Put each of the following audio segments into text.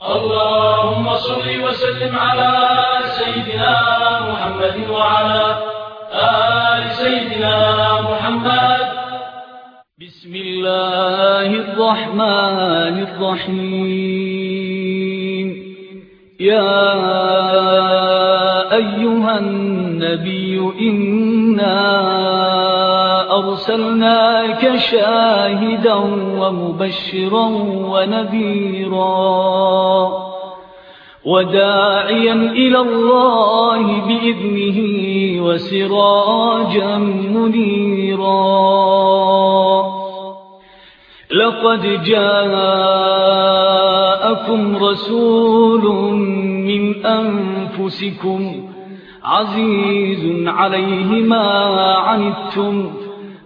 اللهم صل وسلم على سيدنا محمد وعلى آل سيدنا محمد. بسم الله الرحمن الرحيم. يا أيها النبي إنا أرسلناك شاهدا ومبشرا ونذيرا وداعيا إلى الله بإذنه وسراجا منيرا. لقد جاءكم رسول من أنفسكم عزيز عليه ما عنتم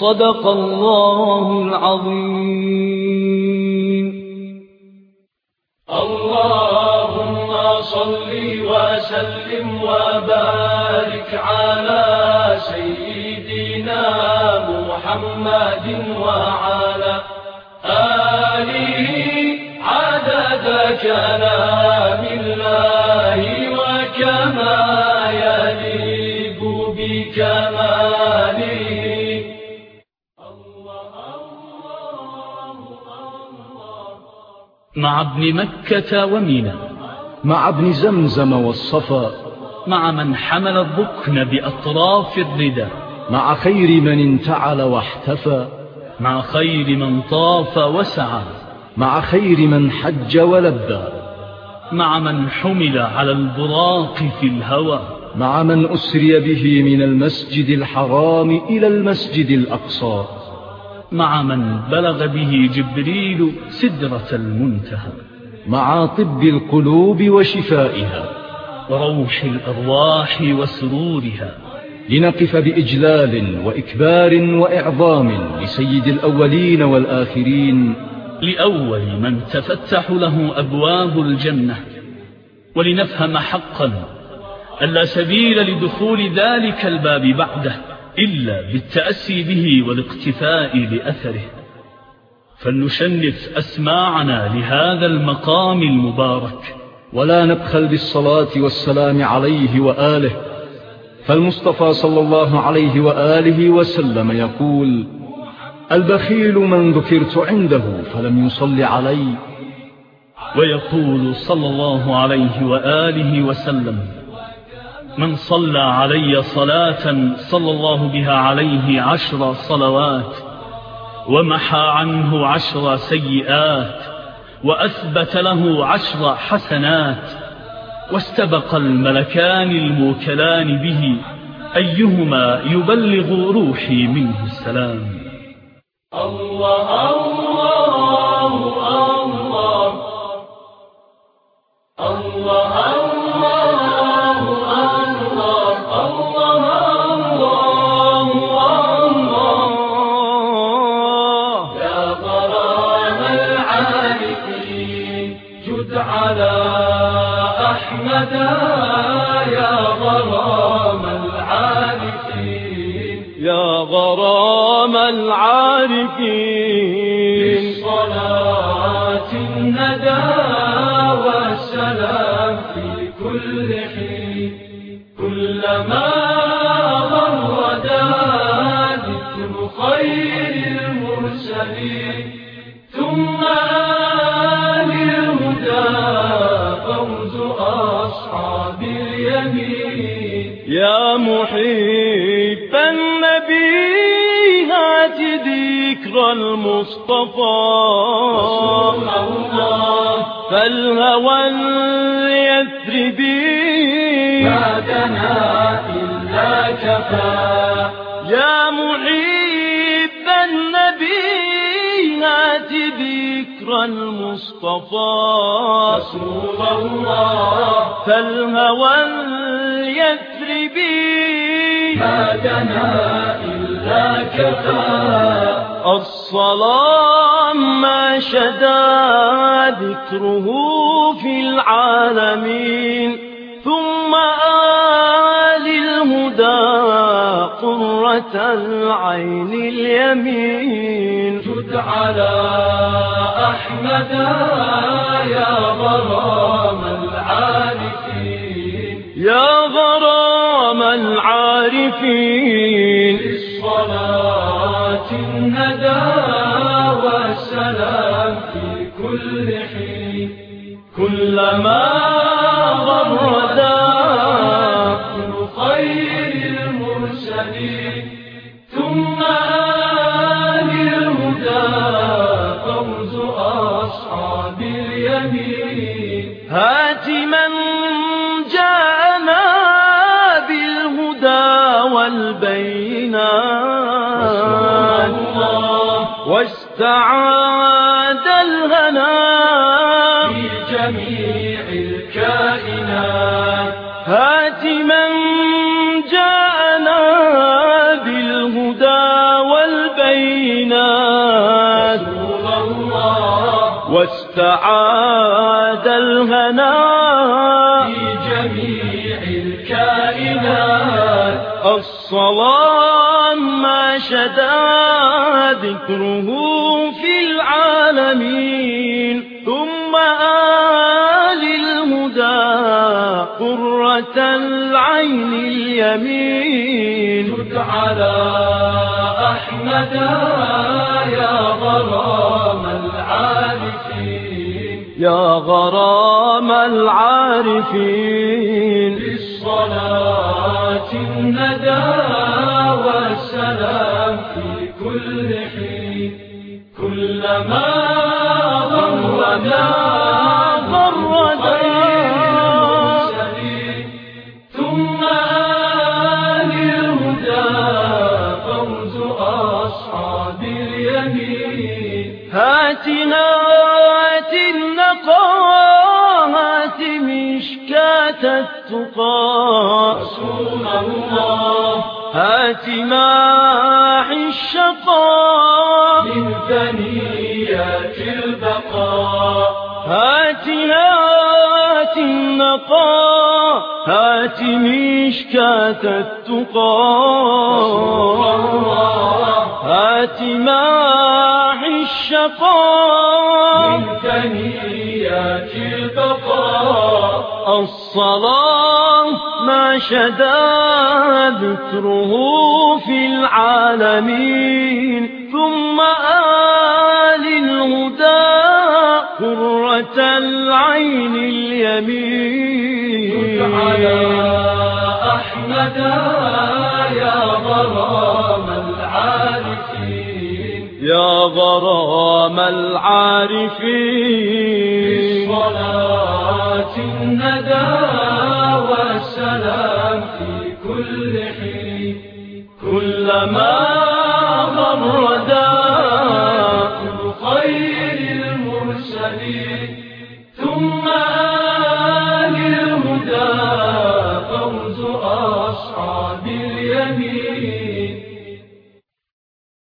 صدق الله العظيم اللهم صل وسلم وبارك على سيدنا محمد وعلى آله عدد كلام مع ابن مكة ومنى مع ابن زمزم والصفا. مع من حمل الركن بأطراف الردى مع خير من انتعل واحتفى. مع خير من طاف وسعى. مع خير من حج ولبى. مع من حمل على البراق في الهوى. مع من أسري به من المسجد الحرام إلى المسجد الأقصى. مع من بلغ به جبريل سدرة المنتهى. مع طب القلوب وشفائها. وروح الأرواح وسرورها. لنقف بإجلال وإكبار وإعظام لسيد الأولين والآخرين. لأول من تفتح له أبواب الجنة. ولنفهم حقا أن لا سبيل لدخول ذلك الباب بعده. إلا بالتأسي به والاقتفاء لأثره فلنشنف أسماعنا لهذا المقام المبارك. ولا نبخل بالصلاة والسلام عليه وآله. فالمصطفى صلى الله عليه وآله وسلم يقول البخيل من ذكرت عنده فلم يصل علي. ويقول صلى الله عليه وآله وسلم من صلى علي صلاة صلى الله بها عليه عشر صلوات ومحى عنه عشر سيئات وأثبت له عشر حسنات واستبق الملكان الموكلان به أيهما يبلغ روحي منه السلام. الله الله. يا غرام العارفين. يا غرام العارفين. بالصلاة الندى والسلام في كل حين. كلما غردا ذكر خير المرسلين. ثم المصطفى. رسول الله فالهوى اليثربي ما دنا إلا كفى. يا محب النبي هات ذكر المصطفى. رسول الله. ذات الهوى اليثربي ما دنا إلا كفى. الصلاة ما شدا ذكره في العالمين. ثم آل الهدى قرة العين اليمين. جد على أحمد يا غرام العارفين. يا غرام العارفين. بالصلاة الندى والسلام في كل حين. كلما غردا كل خير المرسلين. واستعاد الهنا في جميع الكائنات. هات من جاءنا بالهدى والبينات. رسول الله. واستعاد الهنا في جميع الكائنات. الصلاة ما شدا ذكره في العالمين. ثم آل الهدى قرة العين اليمين. جد على أحمد يا غرام العارفين. يا غرام العارفين. بالصلاة الندى والسلام كل حين كلما غردا المرسلين ثم آل الهدى فوز أصحاب اليمين هاتنا هات النقا هات مشكاة التقى رسول الله هات من ثنيات البقاء. هات هات النقاء هات مشكاة التقى. هات ماح الشقاء من ثنيات البقاء. الصلاة ما شدا ذكره في العالمين ثم الهدى قرة العين اليمين. على أحمد يا غرام العارفين. يا غرام العارفين. صلاة الندى والسلام في كل حين. كلما